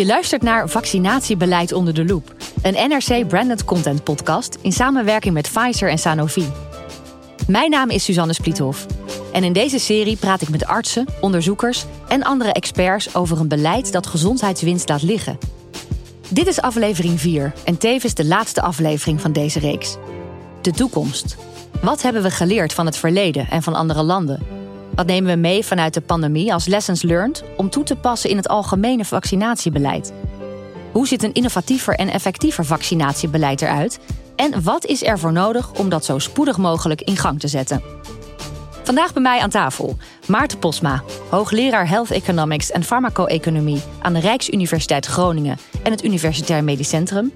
Je luistert naar Vaccinatiebeleid onder de loep, een NRC branded content podcast in samenwerking met Pfizer en Sanofi. Mijn naam is Suzanne Spliethoff en in deze serie praat ik met artsen, onderzoekers en andere experts over een beleid dat gezondheidswinst laat liggen. Dit is aflevering 4 en tevens de laatste aflevering van deze reeks. De toekomst. Wat hebben we geleerd van het verleden en van andere landen? Wat nemen we mee vanuit de pandemie als lessons learned om toe te passen in het algemene vaccinatiebeleid? Hoe ziet een innovatiever en effectiever vaccinatiebeleid eruit? En wat is er voor nodig om dat zo spoedig mogelijk in gang te zetten? Vandaag bij mij aan tafel Maarten Posma, hoogleraar Health Economics en Farmaco-economie aan de Rijksuniversiteit Groningen en het Universitair Medisch Centrum.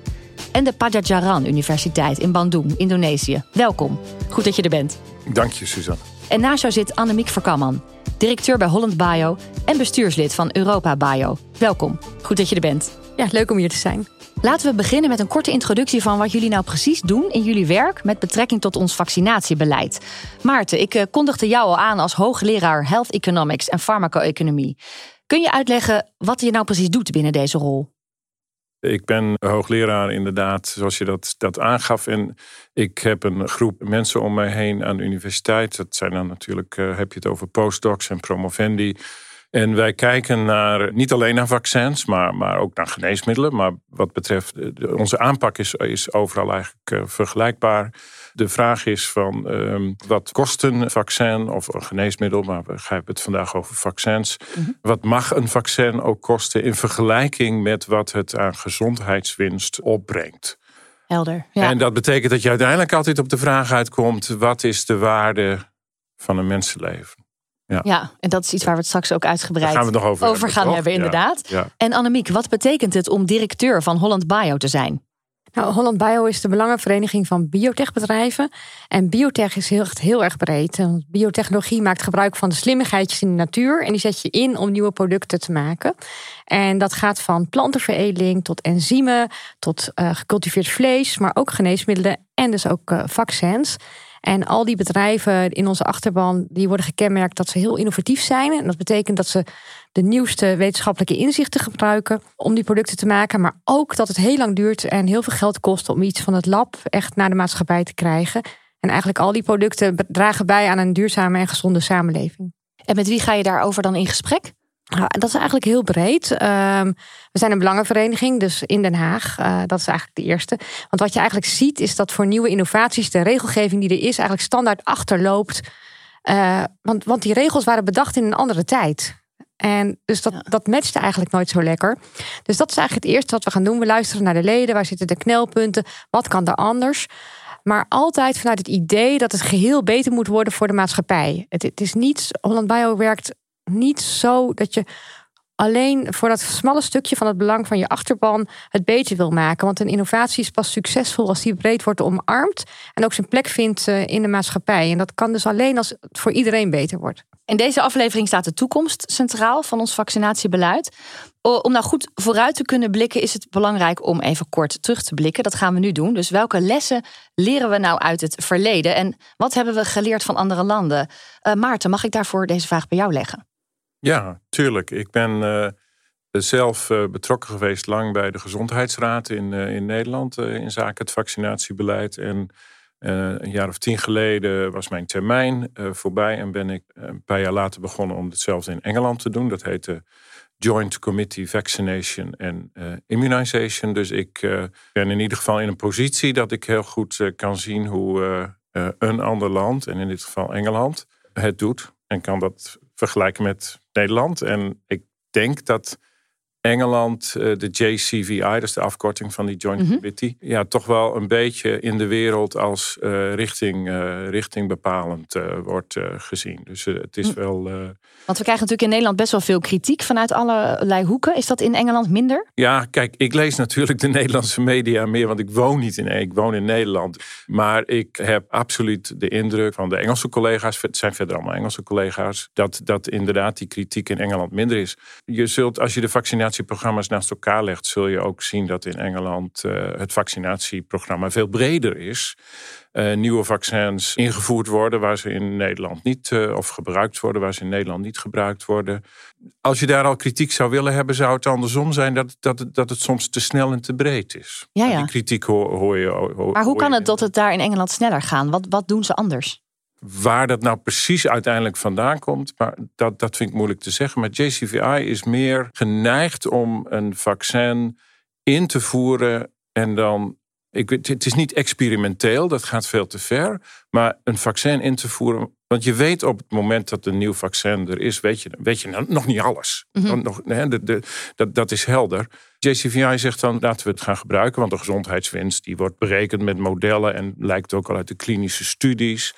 En de Padjadjaran Universiteit in Bandung, Indonesië. Welkom. Goed dat je er bent. Dank je, Suzanne. En naast jou zit Annemiek Verkamman, directeur bij Holland Bio en bestuurslid van Europa Bio. Welkom. Goed dat je er bent. Ja, leuk om hier te zijn. Laten we beginnen met een korte introductie van wat jullie nou precies doen in jullie werk met betrekking tot ons vaccinatiebeleid. Maarten, ik eh, kondigde jou al aan als hoogleraar Health Economics en Farmaco-economie. Kun je uitleggen wat je nou precies doet binnen deze rol? Ik ben hoogleraar inderdaad, zoals je dat, dat aangaf. En ik heb een groep mensen om mij heen aan de universiteit. Dat zijn dan natuurlijk, uh, heb je het over postdocs en promovendi. En wij kijken naar, niet alleen naar vaccins, maar, maar ook naar geneesmiddelen. Maar wat betreft, onze aanpak is, is overal eigenlijk uh, vergelijkbaar. De vraag is van um, wat kost een vaccin of een geneesmiddel, maar we gaan het vandaag over vaccins. Mm -hmm. Wat mag een vaccin ook kosten in vergelijking met wat het aan gezondheidswinst opbrengt? Helder. Ja. En dat betekent dat je uiteindelijk altijd op de vraag uitkomt: wat is de waarde van een mensenleven? Ja. ja, en dat is iets waar we het straks ook uitgebreid gaan over, over gaan hebben, inderdaad. Ja, ja. En Annemiek, wat betekent het om directeur van Holland Bio te zijn? Nou, Holland Bio is de belangenvereniging van biotechbedrijven. En biotech is heel, heel erg breed. Biotechnologie maakt gebruik van de slimmigheidjes in de natuur. En die zet je in om nieuwe producten te maken. En dat gaat van plantenveredeling tot enzymen, tot uh, gecultiveerd vlees, maar ook geneesmiddelen en dus ook uh, vaccins. En al die bedrijven in onze achterban, die worden gekenmerkt dat ze heel innovatief zijn. En dat betekent dat ze de nieuwste wetenschappelijke inzichten gebruiken om die producten te maken. Maar ook dat het heel lang duurt en heel veel geld kost om iets van het lab echt naar de maatschappij te krijgen. En eigenlijk al die producten dragen bij aan een duurzame en gezonde samenleving. En met wie ga je daarover dan in gesprek? Nou, dat is eigenlijk heel breed. Um, we zijn een belangenvereniging, dus in Den Haag. Uh, dat is eigenlijk de eerste. Want wat je eigenlijk ziet, is dat voor nieuwe innovaties de regelgeving die er is, eigenlijk standaard achterloopt. Uh, want, want die regels waren bedacht in een andere tijd. En dus dat, ja. dat matchte eigenlijk nooit zo lekker. Dus dat is eigenlijk het eerste wat we gaan doen. We luisteren naar de leden. Waar zitten de knelpunten? Wat kan er anders? Maar altijd vanuit het idee dat het geheel beter moet worden voor de maatschappij. Het, het is niet, Holland Bio werkt niet zo dat je alleen voor dat smalle stukje van het belang van je achterban het beter wil maken. Want een innovatie is pas succesvol als die breed wordt omarmd en ook zijn plek vindt eh, in de maatschappij. En dat kan dus alleen als het voor iedereen beter wordt. In deze aflevering staat de toekomst centraal van ons vaccinatiebeleid. Om nou goed vooruit te kunnen blikken, is het belangrijk om even kort terug te blikken. Dat gaan we nu doen. Dus welke lessen leren we nou uit het verleden? En wat hebben we geleerd van andere landen? Uh, Maarten, mag ik daarvoor deze vraag bij jou leggen? Ja, tuurlijk. Ik ben uh, zelf uh, betrokken geweest lang bij de Gezondheidsraad in, uh, in Nederland in zaken het vaccinatiebeleid. En een jaar of tien geleden was mijn termijn voorbij en ben ik een paar jaar later begonnen om hetzelfde in Engeland te doen. Dat heette Joint Committee Vaccination and Immunization. Dus ik ben in ieder geval in een positie dat ik heel goed kan zien hoe een ander land, en in dit geval Engeland, het doet. En kan dat vergelijken met Nederland. En ik denk dat Engeland, de JCVI, dat is de afkorting van die Joint mm -hmm. Committee, ja, toch wel een beetje in de wereld als uh, richting, uh, richting bepalend uh, wordt gezien. Dus het is wel. Want we krijgen natuurlijk in Nederland best wel veel kritiek vanuit allerlei hoeken. Is dat in Engeland minder? Ja, kijk, ik lees natuurlijk de Nederlandse media meer, want ik woon niet in ik woon in Nederland. Maar ik heb absoluut de indruk van de Engelse collega's, het zijn verder allemaal Engelse collega's, dat, dat inderdaad die kritiek in Engeland minder is. Je zult, als je de vaccinatie vaccinatieprogramma's naast elkaar legt, zul je ook zien dat in Engeland het vaccinatieprogramma veel breder is. nieuwe vaccins ingevoerd worden waar ze in Nederland niet, of gebruikt worden waar ze in Nederland niet gebruikt worden. Als je daar al kritiek zou willen hebben, zou het andersom zijn dat, dat, dat het soms te snel en te breed is. Ja, ja. Die kritiek hoor, je. Hoor, maar hoe kan het dat het daar in Engeland sneller gaat? Wat, wat doen ze anders? Waar dat nou precies uiteindelijk vandaan komt, maar dat, dat vind ik moeilijk te zeggen. Maar JCVI is meer geneigd om een vaccin in te voeren en dan. Ik, het is niet experimenteel, dat gaat veel te ver. Maar een vaccin in te voeren. Want je weet op het moment dat een nieuw vaccin er is, weet je, weet je nog niet alles. Mhm. nog, de, de, dat, dat is helder. JCVI zegt dan laten we het gaan gebruiken, want de gezondheidswinst die wordt berekend met modellen en lijkt ook al uit de klinische studies.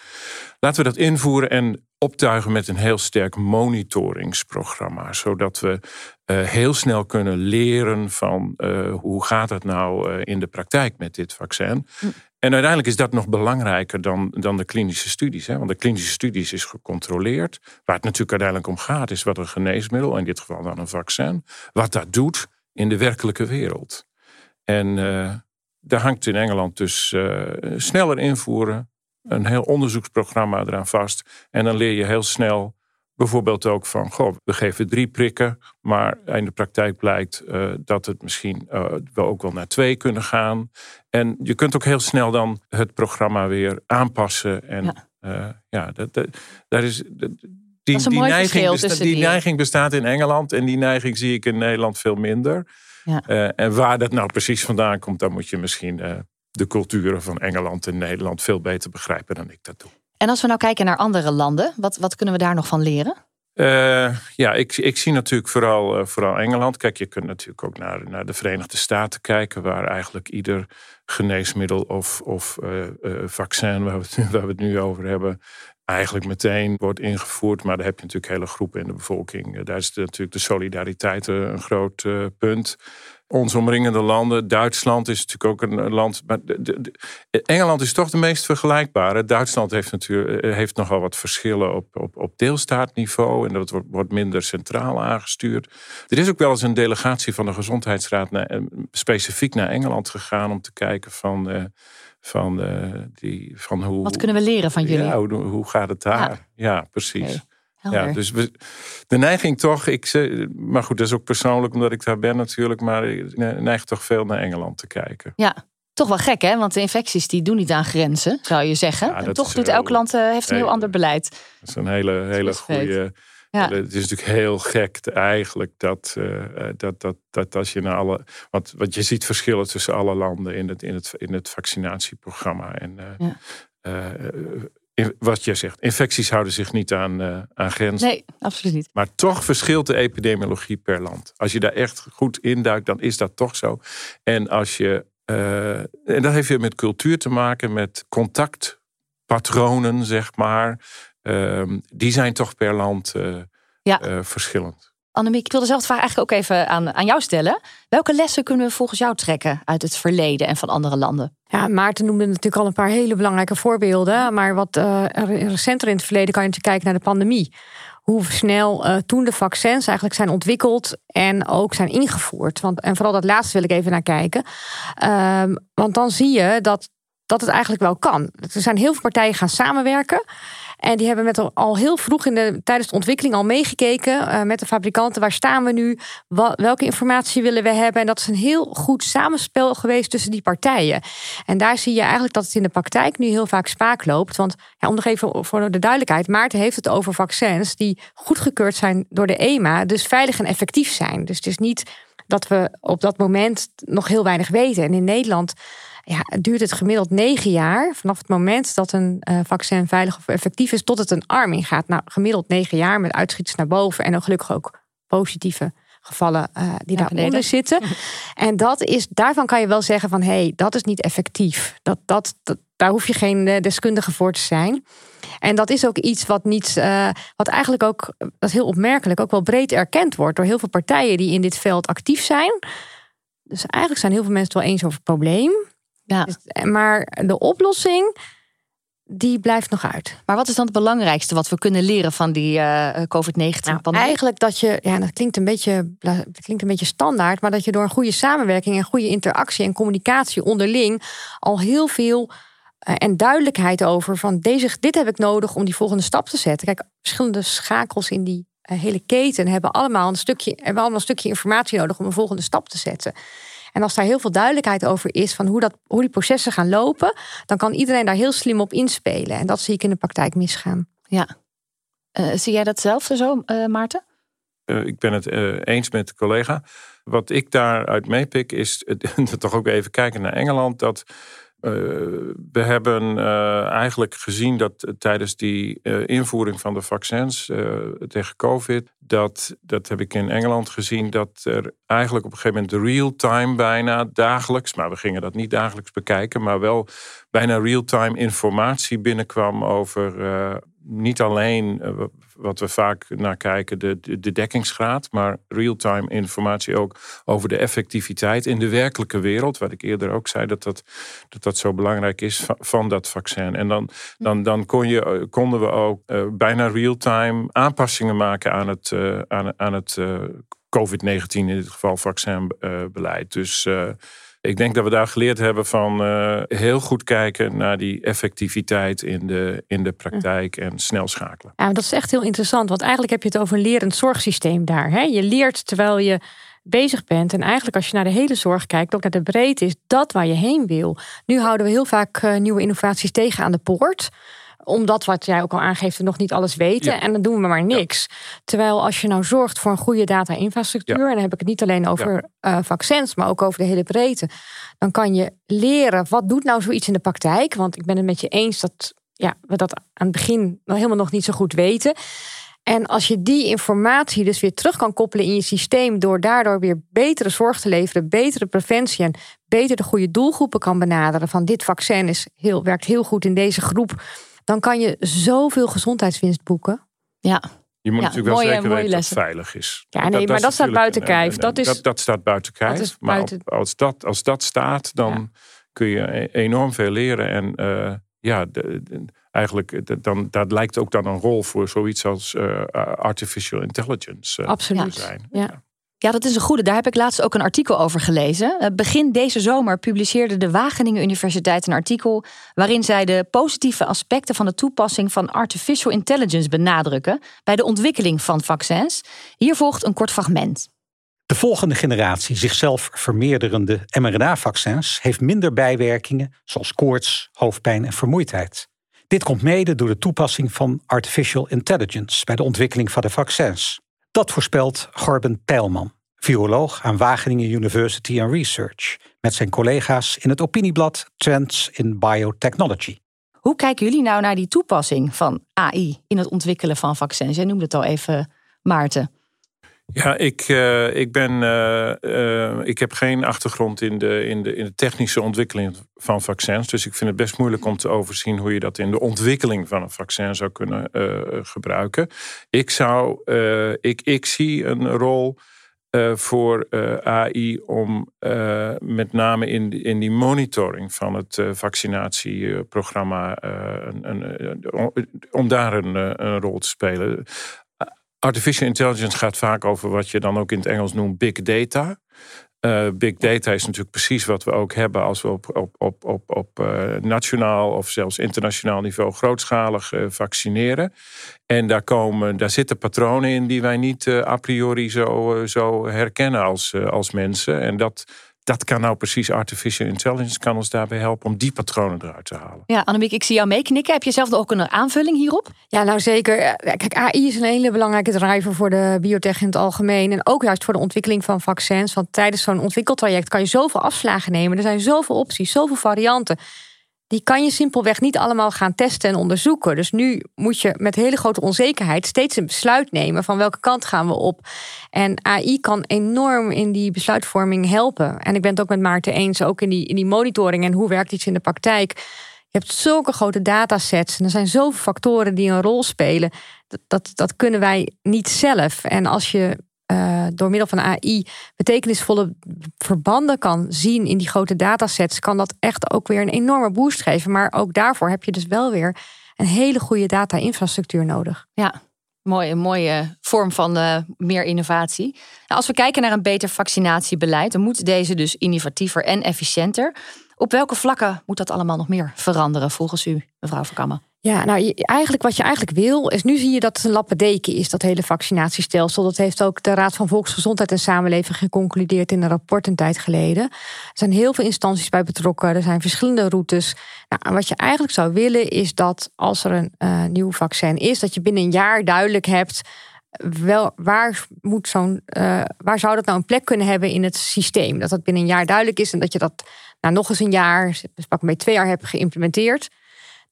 Laten we dat invoeren en optuigen met een heel sterk monitoringsprogramma, zodat we uh, heel snel kunnen leren van uh, hoe gaat het nou uh, in de praktijk met dit vaccin. Hm. En uiteindelijk is dat nog belangrijker dan, dan de klinische studies. Hè? Want de klinische studies is gecontroleerd. Waar het natuurlijk uiteindelijk om gaat, is wat een geneesmiddel, in dit geval dan een vaccin, wat dat doet in de werkelijke wereld. En uh, daar hangt in Engeland dus uh, sneller invoeren, een heel onderzoeksprogramma eraan vast. En dan leer je heel snel bijvoorbeeld ook van, goh, we geven drie prikken, maar in de praktijk blijkt uh, dat het misschien uh, wel ook wel naar twee kunnen gaan. En je kunt ook heel snel dan het programma weer aanpassen. En ja, uh, ja dat, dat, daar is. Die, die, neiging, besta die, neiging bestaat in Engeland en die neiging zie ik in Nederland veel minder. Ja. en waar dat nou precies vandaan komt, dan moet je misschien de culturen van Engeland en Nederland veel beter begrijpen dan ik dat doe. En als we nou kijken naar andere landen, wat, wat kunnen we daar nog van leren? Uh, ja, ik, ik zie natuurlijk vooral, vooral Engeland. Kijk, je kunt natuurlijk ook naar, naar de Verenigde Staten kijken, waar eigenlijk ieder geneesmiddel of, of uh, vaccin, waar we, het, waar we het nu over hebben, eigenlijk meteen wordt ingevoerd. Maar daar heb je natuurlijk hele groepen in de bevolking. Daar is natuurlijk de solidariteit een groot punt onze omringende landen. Duitsland is natuurlijk ook een land. Maar Engeland is toch de meest vergelijkbare. Duitsland heeft, natuurlijk, eh, heeft nogal wat verschillen op, op, op deelstaatniveau. En dat wordt, wordt minder centraal aangestuurd. Er is ook wel eens een delegatie van de Gezondheidsraad naar, eh, specifiek naar Engeland gegaan om te kijken van. Uh, van, die, van hoe, Wat kunnen we leren van jullie? Ja, hoe, hoe gaat het daar? Ja, precies. Ja, dus we, de neiging toch, ik, maar goed, dat is ook persoonlijk omdat ik daar ben natuurlijk, maar ik neig toch veel naar Engeland te kijken. Ja, toch wel gek hè, want de infecties die doen niet aan grenzen, zou je zeggen. en toch doet elk land uh, heeft een heel ander beleid. Dat is een hele, hele goede. Ja. Het is natuurlijk heel gek eigenlijk dat, uh, dat, dat, dat als je naar alle. Want, want je ziet verschillen tussen alle landen in het, in het, in het vaccinatieprogramma. En ja wat je zegt, infecties houden zich niet aan, aan grenzen. Nee, absoluut niet. Maar toch verschilt de epidemiologie per land. Als je daar echt goed induikt, dan is dat toch zo. En als je. En dat heeft weer met cultuur te maken, met contactpatronen, zeg maar. Uh, die zijn toch per land uh, ja. verschillend. Annemiek, ik wilde zelf de vraag eigenlijk ook even aan, aan jou stellen. Welke lessen kunnen we volgens jou trekken uit het verleden en van andere landen? Ja, Maarten noemde natuurlijk al een paar hele belangrijke voorbeelden. Maar wat uh, recenter in het verleden kan je natuurlijk kijken naar de pandemie. Hoe snel uh, toen de vaccins eigenlijk zijn ontwikkeld en ook zijn ingevoerd. Want, en vooral dat laatste wil ik even naar kijken. Uh, want dan zie je dat, dat het eigenlijk wel kan. Er zijn heel veel partijen gaan samenwerken. En die hebben met al heel vroeg in de, tijdens de ontwikkeling al meegekeken uh, met de fabrikanten. Waar staan we nu? Wat, welke informatie willen we hebben? En dat is een heel goed samenspel geweest tussen die partijen. En daar zie je eigenlijk dat het in de praktijk nu heel vaak spaak loopt. Want ja, om nog even voor de duidelijkheid. Maarten heeft het over vaccins die goedgekeurd zijn door de EMA. Dus veilig en effectief zijn. Dus het is niet dat we op dat moment nog heel weinig weten. En in Nederland ja, duurt het gemiddeld negen jaar vanaf het moment dat een uh, vaccin veilig of effectief is, tot het een arm ingaat. Nou, gemiddeld negen jaar met uitschieters naar boven en dan gelukkig ook positieve gevallen uh, die ja, daaronder zitten. En dat is, daarvan kan je wel zeggen van hé, hey, dat is niet effectief. Dat, dat, daar hoef je geen uh, deskundige voor te zijn. En dat is ook iets wat niet, uh, wat eigenlijk ook, dat is heel opmerkelijk, ook wel breed erkend wordt door heel veel partijen die in dit veld actief zijn. Dus eigenlijk zijn heel veel mensen het wel eens over het probleem. Ja. Dus, maar de oplossing die blijft nog uit. Maar wat is dan het belangrijkste wat we kunnen leren van die uh, COVID-19-pandemie? Nou, eigenlijk dat je, ja, dat klinkt, een beetje, dat klinkt een beetje standaard, maar dat je door een goede samenwerking en goede interactie en communicatie onderling al heel veel uh, en duidelijkheid over van deze, dit heb ik nodig om die volgende stap te zetten. Kijk, verschillende schakels in die uh, hele keten hebben allemaal een stukje, hebben allemaal een stukje informatie nodig om een volgende stap te zetten. En als daar heel veel duidelijkheid over is van hoe, dat, hoe die processen gaan lopen, dan kan iedereen daar heel slim op inspelen. En dat zie ik in de praktijk misgaan. Ja. Uh, zie jij datzelfde zo, uh, Maarten? Uh, ik ben het eens met de collega. Wat ik daaruit meepik is toch ook even kijken naar Engeland. Dat uh, we hebben uh, eigenlijk gezien dat tijdens die uh, invoering van de vaccins tegen COVID, dat, dat heb ik in Engeland gezien, dat er eigenlijk op een gegeven moment real-time bijna dagelijks, maar we gingen dat niet dagelijks bekijken, maar wel bijna real-time informatie binnenkwam over niet alleen eh, wat we vaak naar kijken, de, de, dekkingsgraad, maar real-time informatie ook over de effectiviteit in de werkelijke wereld. Wat ik eerder ook zei, dat dat, dat, dat zo belangrijk is van, dat vaccin. En dan, dan, dan kon je, eh, konden we ook uh, bijna real-time aanpassingen maken aan het, aan, aan het uh, COVID-19, in dit geval vaccinbeleid. Dus ik denk dat we daar geleerd hebben van uh, heel goed kijken naar die effectiviteit in de, in de praktijk en snel schakelen. Ja, dat is echt heel interessant, want eigenlijk heb je het over een lerend zorgsysteem daar. Hè? Je leert terwijl je bezig bent. En eigenlijk als je naar de hele zorg kijkt, ook naar de breedte, is dat waar je heen wil. Nu houden we heel vaak uh, nieuwe innovaties tegen aan de poort omdat wat jij ook al aangeeft, we nog niet alles weten. En dan doen we maar niks. Terwijl als je nou zorgt voor een goede data-infrastructuur, en dan heb ik het niet alleen over uh, vaccins, maar ook over de hele breedte. Dan kan je leren wat doet nou zoiets in de praktijk. Want ik ben het met je eens dat ja, we dat aan het begin nog helemaal nog niet zo goed weten. En als je die informatie dus weer terug kan koppelen in je systeem, door daardoor weer betere zorg te leveren, betere preventie en beter de goede doelgroepen kan benaderen. Van dit vaccin is heel, werkt heel goed in deze groep dan kan je zoveel gezondheidswinst boeken. Ja. Je moet ja, natuurlijk wel mooie, zeker mooie weten lessen. dat het veilig is. Ja, nee, maar dat staat buiten kijf. Dat, is, dat, dat staat buiten kijf. maar buiten- op- als, dat, als dat staat, dan Ja. kun je e- enorm veel leren. En eh, ja, de- de- eigenlijk, de- dan, dat lijkt ook dan een rol voor zoiets als eh, artificial intelligence eh, Absoluut. te zijn. Ja. Ja, dat is een goede. Daar heb ik laatst ook een artikel over gelezen. Eh, Begin deze zomer publiceerde de Wageningen Universiteit een artikel waarin zij de positieve aspecten van de toepassing van artificial intelligence benadrukken bij de ontwikkeling van vaccins. Hier volgt een kort fragment. De volgende generatie zichzelf vermeerderende mRNA-vaccins heeft minder bijwerkingen zoals koorts, hoofdpijn en vermoeidheid. Dit komt mede door de toepassing van artificial intelligence bij de ontwikkeling van de vaccins. Dat voorspelt Gorben Peilman, viroloog aan Wageningen University and Research, met zijn collega's in het opinieblad Trends in Biotechnology. Hoe kijken jullie nou naar die toepassing van AI in het ontwikkelen van vaccins? Jij noemde het al even, Maarten. Ja, ik, eh, ik, ben, eh, eh, ik heb geen achtergrond in de, in, de, in de technische ontwikkeling van vaccins. Dus ik vind het best moeilijk om te overzien hoe je dat in de ontwikkeling van een vaccin zou kunnen gebruiken. Ik, zou, ik, ik zie een rol voor AI om met name in, in die monitoring van het vaccinatieprogramma, om- daar een, een rol te spelen. Artificial intelligence gaat vaak over wat je dan ook in het Engels noemt big data. Eh, big data is natuurlijk precies wat we ook hebben als we op, op, op, op, op eh, nationaal of zelfs internationaal niveau grootschalig eh, vaccineren. En daar, komen, daar zitten patronen in die wij niet a priori zo, zo herkennen als, als mensen. En dat, dat kan nou precies artificial intelligence kan ons daarbij helpen om die patronen eruit te halen. Ja, Annemiek, ik zie jou meeknikken. Heb je zelf ook een aanvulling hierop? Ja, nou zeker. Eh, Kijk, AI is een hele belangrijke driver voor de biotech in het algemeen. En ook juist voor de ontwikkeling van vaccins. Want tijdens zo'n ontwikkeltraject kan je zoveel afslagen nemen. Er zijn zoveel opties, zoveel varianten. Die kan je simpelweg niet allemaal gaan testen en onderzoeken. Dus nu moet je met hele grote onzekerheid steeds een besluit nemen van welke kant gaan we op. En AI kan enorm in die besluitvorming helpen. En ik ben het ook met Maarten eens, ook in die, in die monitoring en hoe werkt iets in de praktijk. Je hebt zulke grote datasets en er zijn zoveel factoren die een rol spelen. Dat, dat, dat kunnen wij niet zelf. En als je eh, door middel van AI betekenisvolle verbanden kan zien in die grote datasets, kan dat echt ook weer een enorme boost geven. Maar ook daarvoor heb je dus wel weer een hele goede data-infrastructuur nodig. Ja, Mooi, een mooie vorm van uh, meer innovatie. Nou, als we kijken naar een beter vaccinatiebeleid, dan moet deze dus innovatiever en efficiënter. Op welke vlakken moet dat allemaal nog meer veranderen volgens u, mevrouw Verkammen? Ja, nou eigenlijk wat je eigenlijk wil, is nu zie je dat het een lappendeken is, dat hele vaccinatiestelsel. Dat heeft ook de Raad van Volksgezondheid en Samenleving geconcludeerd in een rapport een tijd geleden. Er zijn heel veel instanties bij betrokken, er zijn verschillende routes. Nou, wat je eigenlijk zou willen is dat als er een uh, nieuw vaccin is, dat je binnen een jaar duidelijk hebt wel, waar, moet zo'n, uh, waar zou dat nou een plek kunnen hebben in het systeem? Dat dat binnen een jaar duidelijk is en dat je dat nou, nog eens een jaar, dus pak een twee jaar hebt geïmplementeerd.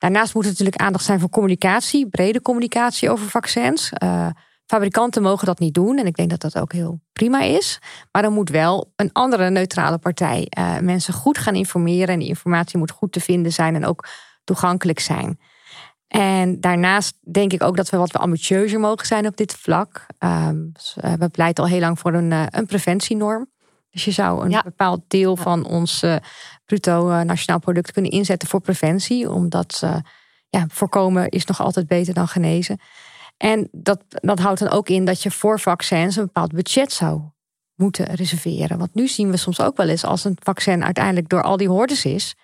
Daarnaast moet er natuurlijk aandacht zijn voor communicatie, brede communicatie over vaccins. Uh, fabrikanten mogen dat niet doen en ik denk dat dat ook heel prima is. Maar dan moet wel een andere neutrale partij uh, mensen goed gaan informeren en die informatie moet goed te vinden zijn en ook toegankelijk zijn. En daarnaast denk ik ook dat we wat ambitieuzer mogen zijn op dit vlak. Um, we pleiten al heel lang voor een, een preventienorm. Dus je zou een bepaald deel van ons uh, bruto uh, nationaal product kunnen inzetten voor preventie. Omdat ja, voorkomen is nog altijd beter dan genezen. En dat, dat houdt dan ook in dat je voor vaccins een bepaald budget zou moeten reserveren. Want nu zien we soms ook wel eens als een vaccin uiteindelijk door al die hordes is.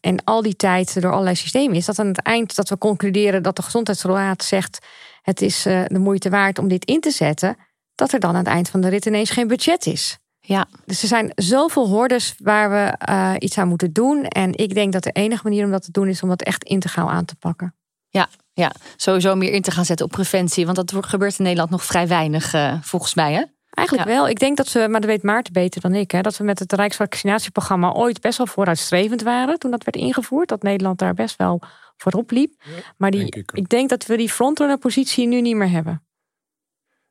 en al die tijd door allerlei systemen is. Dat aan het eind dat we concluderen dat de gezondheidsraad zegt. Het is de moeite waard om dit in te zetten dat er dan aan het eind van de rit ineens geen budget is. Ja. Dus er zijn zoveel hordes waar we uh, iets aan moeten doen. En ik denk dat de enige manier om dat te doen is om dat echt integraal aan te pakken. Ja, ja, sowieso meer in te gaan zetten op preventie. Want dat gebeurt in Nederland nog vrij weinig, uh, volgens mij. Hè? Eigenlijk wel. Ik denk dat we, maar dat weet Maarten beter dan ik, hè, dat we met het Rijksvaccinatieprogramma ooit best wel vooruitstrevend waren toen dat werd ingevoerd. Dat Nederland daar best wel voorop liep. maar die, ik, ik, denk dat we die frontrunner positie nu niet meer hebben.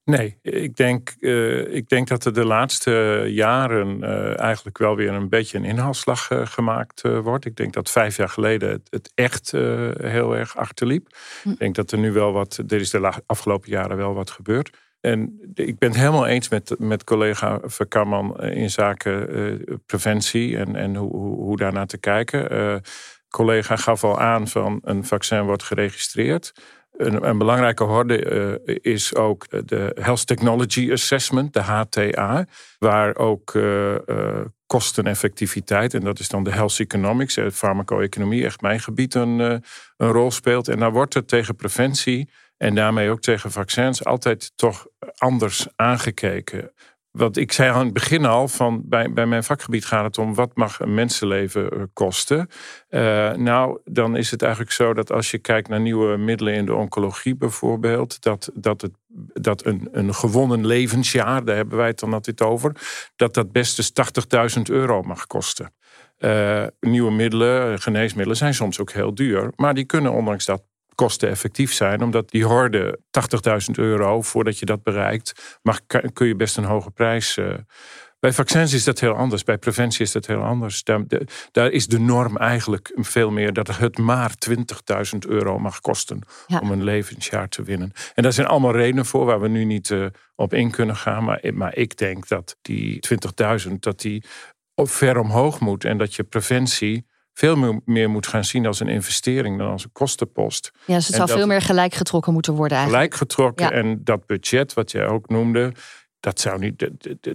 Nee, ik denk, uh, ik denk dat er de laatste jaren uh, eigenlijk wel weer een beetje een inhaalslag uh, gemaakt wordt. Ik denk dat vijf jaar geleden het, het echt heel erg achterliep. Hm. Ik denk dat er nu wel wat, er is de afgelopen jaren wel wat gebeurd. En ik ben het helemaal eens met, met collega Verkamman in zaken preventie en, en hoe, hoe, hoe daarnaar te kijken. collega gaf al aan van een vaccin wordt geregistreerd. Een, een, belangrijke horde uh, is ook de Health Technology Assessment, de HTA, waar ook uh, uh, kosteneffectiviteit, en dat is dan de health economics, de farmaco-economie, echt mijn gebied, een, een rol speelt. En daar wordt er tegen preventie en daarmee ook tegen vaccins altijd toch anders aangekeken. Want ik zei aan het begin al, van bij, bij mijn vakgebied gaat het om wat mag een mensenleven eh, kosten. Uh, nou, dan is het eigenlijk zo dat als je kijkt naar nieuwe middelen in de oncologie bijvoorbeeld, dat, dat, het, dat een, een gewonnen levensjaar, daar hebben wij het dan altijd over, dat dat best eens 80.000 euro mag kosten. Uh, nieuwe middelen, geneesmiddelen zijn soms ook heel duur, maar die kunnen ondanks dat kosteneffectief zijn. Omdat die horde 80.000 euro, voordat je dat bereikt, mag, kun je best een hoge prijs. Uh, bij vaccins is dat heel anders. Bij preventie is dat heel anders. Daar, daar is de norm eigenlijk veel meer dat het maar 20.000 euro mag kosten om een levensjaar te winnen. En daar zijn allemaal redenen voor waar we nu niet uh, op in kunnen gaan. Maar, maar ik denk dat die 20.000 dat die ver omhoog moet en dat je preventie veel meer moet gaan zien als een investering dan als een kostenpost. Ja, dus het zou veel meer gelijk getrokken moeten worden eigenlijk. Gelijk getrokken en dat budget wat jij ook noemde, dat zou niet,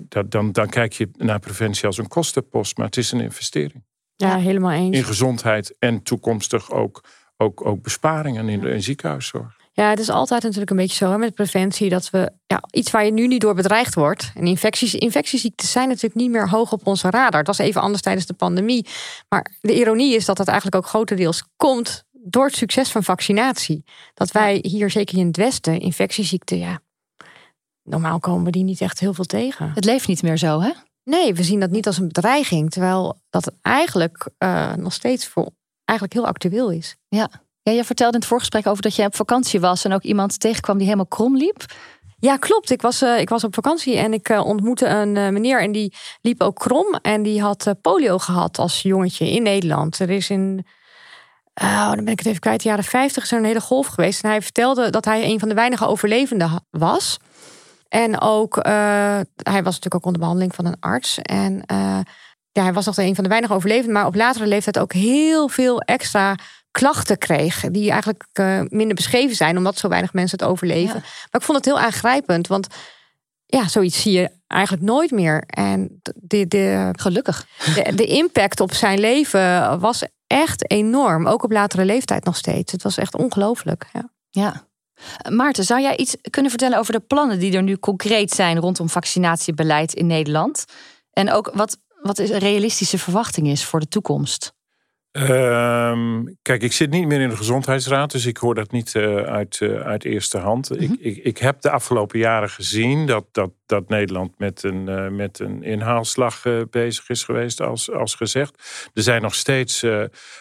dat, dan, dan kijk je naar preventie als een kostenpost, maar het is een investering. Ja, helemaal eens. In gezondheid en toekomstig ook, ook, ook besparingen in de ziekenhuiszorg. Ja, het is altijd natuurlijk een beetje zo hè, met preventie dat we ja, iets waar je nu niet door bedreigd wordt. En infecties, infectieziekten zijn natuurlijk niet meer hoog op onze radar. Dat was even anders tijdens de pandemie. Maar de ironie is dat dat eigenlijk ook grotendeels komt door het succes van vaccinatie. Dat wij hier, zeker in het Westen, infectieziekten, ja, normaal komen we die niet echt heel veel tegen. Het leeft niet meer zo, hè? Nee, we zien dat niet als een bedreiging. Terwijl dat eigenlijk uh, nog steeds voor eigenlijk heel actueel is. Ja. Ja, je vertelde in het voorgesprek over dat je op vakantie was en ook iemand tegenkwam die helemaal krom liep. Ja, klopt. Ik was, uh, ik was op vakantie en ik uh, ontmoette een uh, meneer en die liep ook krom. En die had polio gehad als jongetje in Nederland. Er is in, oh, dan ben ik het even kwijt, de jaren 50 is er een hele golf geweest. En hij vertelde dat hij een van de weinige overlevenden was. En ook, hij was natuurlijk ook onder behandeling van een arts. En ja, hij was nog een van de weinige overlevenden, maar op latere leeftijd ook heel veel extra klachten kreeg. Die eigenlijk uh, minder beschreven zijn, omdat zo weinig mensen het overleven. Ja. Maar ik vond het heel aangrijpend, want ja, zoiets zie je eigenlijk nooit meer. En de, de, Gelukkig. De, de impact op zijn leven was echt enorm. Ook op latere leeftijd nog steeds. Het was echt ongelooflijk. Ja. ja. Maarten, zou jij iets kunnen vertellen over de plannen die er nu concreet zijn rondom vaccinatiebeleid in Nederland? En ook wat, wat een realistische verwachting is voor de toekomst? Um, kijk, ik zit niet meer in de gezondheidsraad, dus ik hoor dat niet uh, uit, uh, uit eerste hand. Mm -hmm. ik, ik, ik, heb de afgelopen jaren gezien dat, dat, dat Nederland met een, uh, met een inhaalslag bezig is geweest, als, als gezegd. Er zijn nog steeds,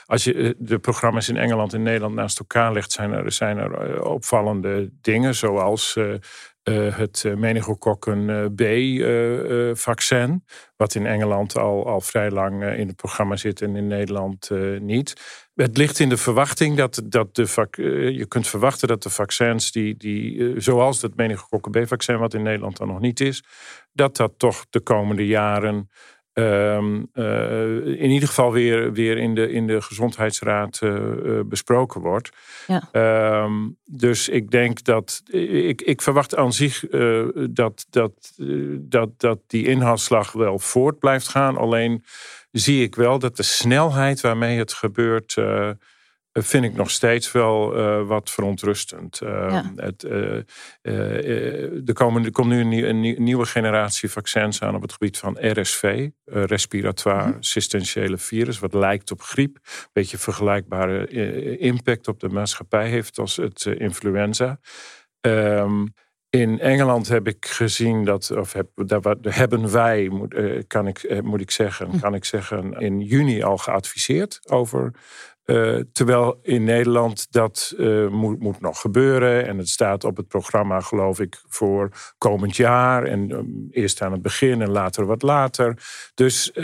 als je de programma's in Engeland en Nederland naast elkaar legt, zijn er, zijn er opvallende dingen, zoals uh, het uh, meningokokken uh, B-vaccin, wat in Engeland al, al vrij lang in het programma zit en in Nederland niet. Het ligt in de verwachting dat, dat de je kunt verwachten dat de vaccins, die, die, zoals het meningokokken B-vaccin, wat in Nederland dan nog niet is, dat dat toch de komende jaren Um, uh, in ieder geval weer, weer in, de, in de gezondheidsraad uh, uh, besproken wordt. Ja. Um, dus ik denk dat. Ik, ik verwacht aan zich dat, dat, dat, dat die inhaalslag wel voort blijft gaan. Alleen zie ik wel dat de snelheid waarmee het gebeurt vind ik nog steeds wel uh, wat verontrustend. Uh, ja. het, uh, er, komen, er komt nu een, een, nieuwe generatie vaccins aan op het gebied van RSV, respiratoire mm -hmm. systentiële virus, wat lijkt op griep. Een beetje vergelijkbare impact op de maatschappij heeft als het influenza. Um, in Engeland heb ik gezien dat, of heb, daar hebben wij, moet, kan ik, moet ik zeggen, hm. kan ik zeggen, in juni al geadviseerd over uh, terwijl in Nederland dat uh, moet, moet, nog gebeuren. En het staat op het programma, geloof ik, voor komend jaar. En um, eerst aan het begin en later wat later. Dus. Uh,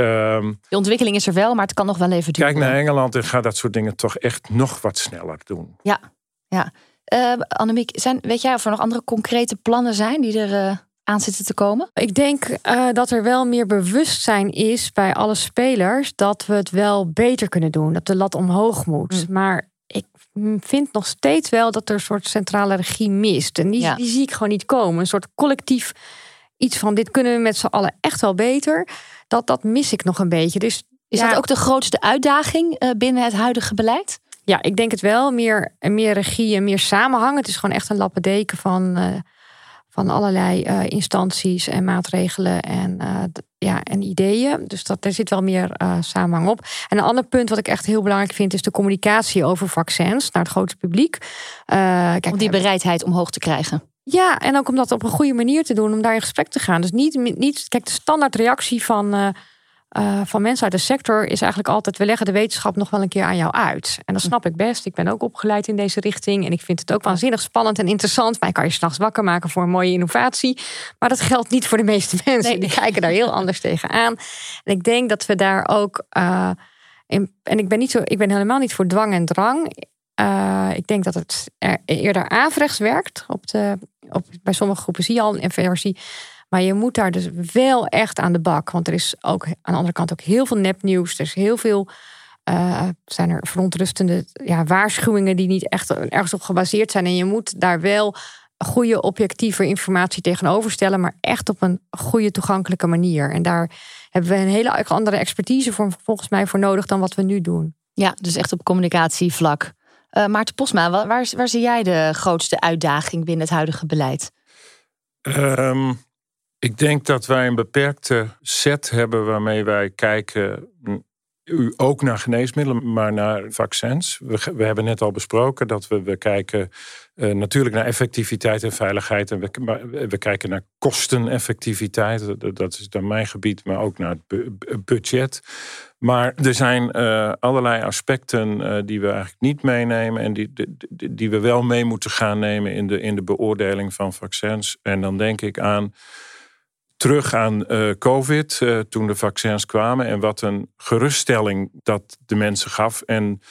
de ontwikkeling is er wel, maar het kan nog wel even duren. Kijk naar Engeland en ga dat soort dingen toch echt nog wat sneller doen. Ja, ja. Uh, Annemiek, zijn, weet jij of er nog andere concrete plannen zijn die er aan zitten te komen? Ik denk uh, dat er wel meer bewustzijn is bij alle spelers dat we het wel beter kunnen doen. Dat de lat omhoog moet. Mm. Maar ik vind nog steeds wel dat er een soort centrale regie mist. En die, ja. die zie ik gewoon niet komen. Een soort collectief iets van dit kunnen we met z'n allen echt wel beter. Dat, dat mis ik nog een beetje. Dus, is ja, dat ook de grootste uitdaging uh, binnen het huidige beleid? Ja, ik denk het wel. Meer, meer regie en meer samenhang. Het is gewoon echt een lappendeken van... Uh, van allerlei uh, instanties en maatregelen en, uh, ja, en ideeën. Dus dat, er zit wel meer uh, samenhang op. En een ander punt wat ik echt heel belangrijk vind... is de communicatie over vaccins naar het grote publiek. kijk, om die bereidheid omhoog te krijgen. Ja, en ook om dat op een goede manier te doen, om daar in gesprek te gaan. Dus niet, niet kijk, de standaard reactie van uh, van mensen uit de sector is eigenlijk altijd: we leggen de wetenschap nog wel een keer aan jou uit. En dat snap ik best. Ik ben ook opgeleid in deze richting. En ik vind het ook waanzinnig spannend en interessant. Mij kan je s'nachts wakker maken voor een mooie innovatie. Maar dat geldt niet voor de meeste mensen. Nee. Die kijken daar heel anders tegenaan. En ik denk dat we daar ook. Uh, in, en ik ben, niet zo, ik ben helemaal niet voor dwang en drang. Uh, ik denk dat het eerder averechts werkt. Op de, op, bij sommige groepen zie je al een inversie. Maar je moet daar dus wel echt aan de bak. Want er is ook aan de andere kant ook heel veel nepnieuws. Er is heel veel. Uh, zijn er verontrustende ja, waarschuwingen die niet echt ergens op gebaseerd zijn. En je moet daar wel goede objectieve informatie tegenover stellen, maar echt op een goede toegankelijke manier. En daar hebben we een hele andere expertise voor, volgens mij voor nodig dan wat we nu doen. Ja, dus echt op communicatievlak. Uh, Maarten Posma, waar, waar, zie jij de grootste uitdaging binnen het huidige beleid? Um, ik denk dat wij een beperkte set hebben waarmee wij kijken ook naar geneesmiddelen, maar naar vaccins. We, hebben net al besproken dat we, we kijken uh, natuurlijk naar effectiviteit en veiligheid. En we, we kijken naar kosteneffectiviteit. Dat, dat is dan mijn gebied, maar ook naar het budget. Maar er zijn uh, allerlei aspecten die we eigenlijk niet meenemen en die, die, die, we wel mee moeten gaan nemen in de, in de beoordeling van vaccins. En dan denk ik aan terug aan uh, COVID, uh, toen de vaccins kwamen. En wat een geruststelling dat de mensen gaf. En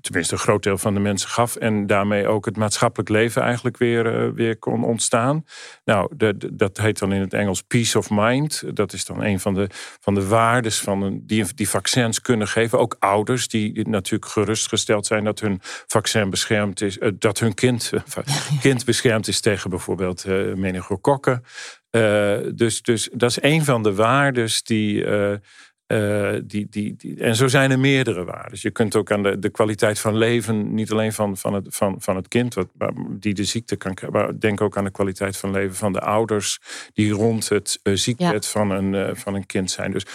tenminste een groot deel van de mensen gaf. En daarmee ook het maatschappelijk leven eigenlijk weer, weer kon ontstaan. Nou, de, dat heet dan in het Engels peace of mind. Dat is dan een van de, van de waardes van een, die, die vaccins kunnen geven. Ook ouders die natuurlijk gerustgesteld zijn dat hun vaccin beschermd is. dat hun kind, kind beschermd is tegen bijvoorbeeld meningokokken. dus, dus dat is een van de waardes die, uh, die, die, die, en zo zijn er meerdere waarden. Je kunt ook aan de, de kwaliteit van leven, niet alleen van, van, het, van, van het kind wat, die de ziekte kan krijgen, maar denk ook aan de kwaliteit van leven van de ouders die rond het uh, ziekbed van, een, uh, van een kind zijn. Dus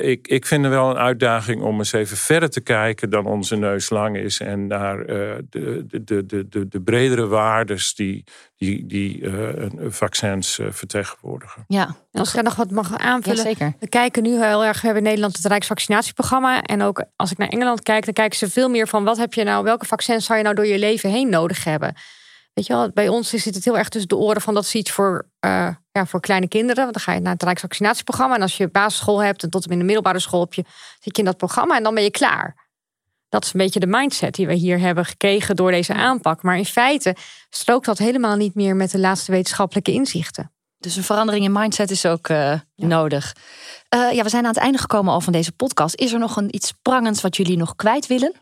ik, ik vind het wel een uitdaging om eens even verder te kijken dan onze neus lang is en naar de, de, de, de, de bredere waardes die, die, die uh, vaccins uh, vertegenwoordigen. Ja, en als ik nog wat mag aanvullen. zeker. We kijken nu heel erg, we hebben in Nederland het Rijksvaccinatieprogramma. En ook als ik naar Engeland kijk, dan kijken ze veel meer van wat heb je nou, welke vaccins zou je nou door je leven heen nodig hebben. Weet je wel, bij ons zit het heel erg tussen de oren van dat is iets voor, uh, ja, voor kleine kinderen. Want dan ga je naar het Rijksvaccinatieprogramma. En als je basisschool hebt en tot en met de middelbare school heb je, zit je in dat programma en dan ben je klaar. Dat is een beetje de mindset die we hier hebben gekregen door deze aanpak. Maar in feite strookt dat helemaal niet meer met de laatste wetenschappelijke inzichten. Dus een verandering in mindset is ook uh, nodig. Uh, ja, we zijn aan het einde gekomen al van deze podcast. Is er nog een iets prangends wat jullie nog kwijt willen?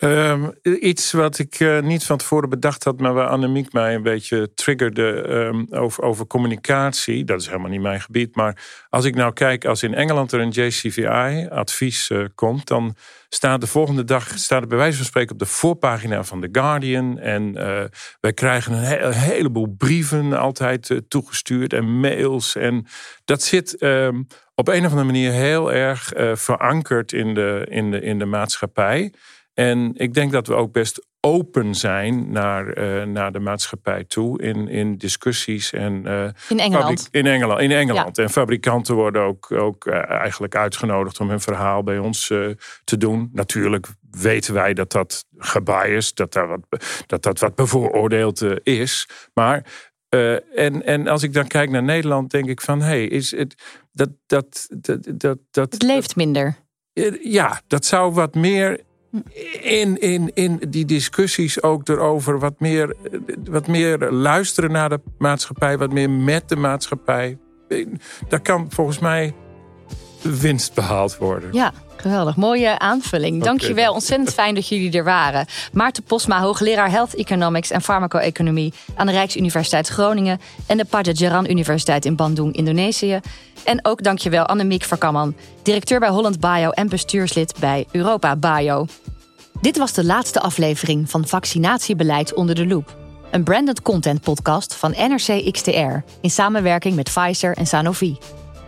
Um, iets wat ik uh, niet van tevoren bedacht had, maar waar Annemiek mij een beetje triggerde um, over, over communicatie. Dat is helemaal niet mijn gebied. Maar als ik nou kijk, als in Engeland er een JCVI-advies uh, komt, dan staat de volgende dag, staat het bij wijze van spreken op de voorpagina van The Guardian. En uh, wij krijgen een, he een, heleboel brieven altijd toegestuurd en mails. En dat zit. Um, op een of andere manier heel erg verankerd in de, in, de, in de maatschappij. En ik denk dat we ook best open zijn naar, uh, naar de maatschappij toe in, in discussies. En, uh, in Engeland. In Engeland. In Engeland. En fabrikanten worden ook, ook uh, eigenlijk uitgenodigd om hun verhaal bij ons te doen. Natuurlijk weten wij dat dat gebiased, dat dat wat, dat, dat wat bevooroordeeld is. Maar en, en als ik dan kijk naar Nederland, denk ik van hé, hey, is het dat, dat, dat, dat, dat. Het leeft minder. Ja, dat zou wat meer in, in, in die discussies ook erover wat meer, wat meer luisteren naar de maatschappij, wat meer met de maatschappij. Daar kan volgens mij winst behaald worden. Ja, geweldig. Mooie aanvulling. Okay. Dankjewel. Ontzettend fijn dat jullie er waren. Maarten Posma, hoogleraar Health Economics en Farmaco-economie aan de Rijksuniversiteit Groningen en de Padjadjaran Universiteit in Bandung, Indonesië. En ook dankjewel Annemiek Verkamman, directeur bij Holland Bio en bestuurslid bij Europa Bio. Dit was de laatste aflevering van Vaccinatiebeleid onder de loep. Een branded content podcast van NRC XTR in samenwerking met Pfizer en Sanofi.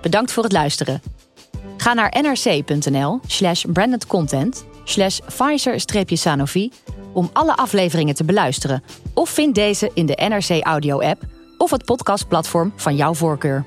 Bedankt voor het luisteren. Ga naar nrc.nl slash brandedcontent slash Pfizer-Sanofi om alle afleveringen te beluisteren. Of vind deze in de NRC Audio app of het podcastplatform van jouw voorkeur.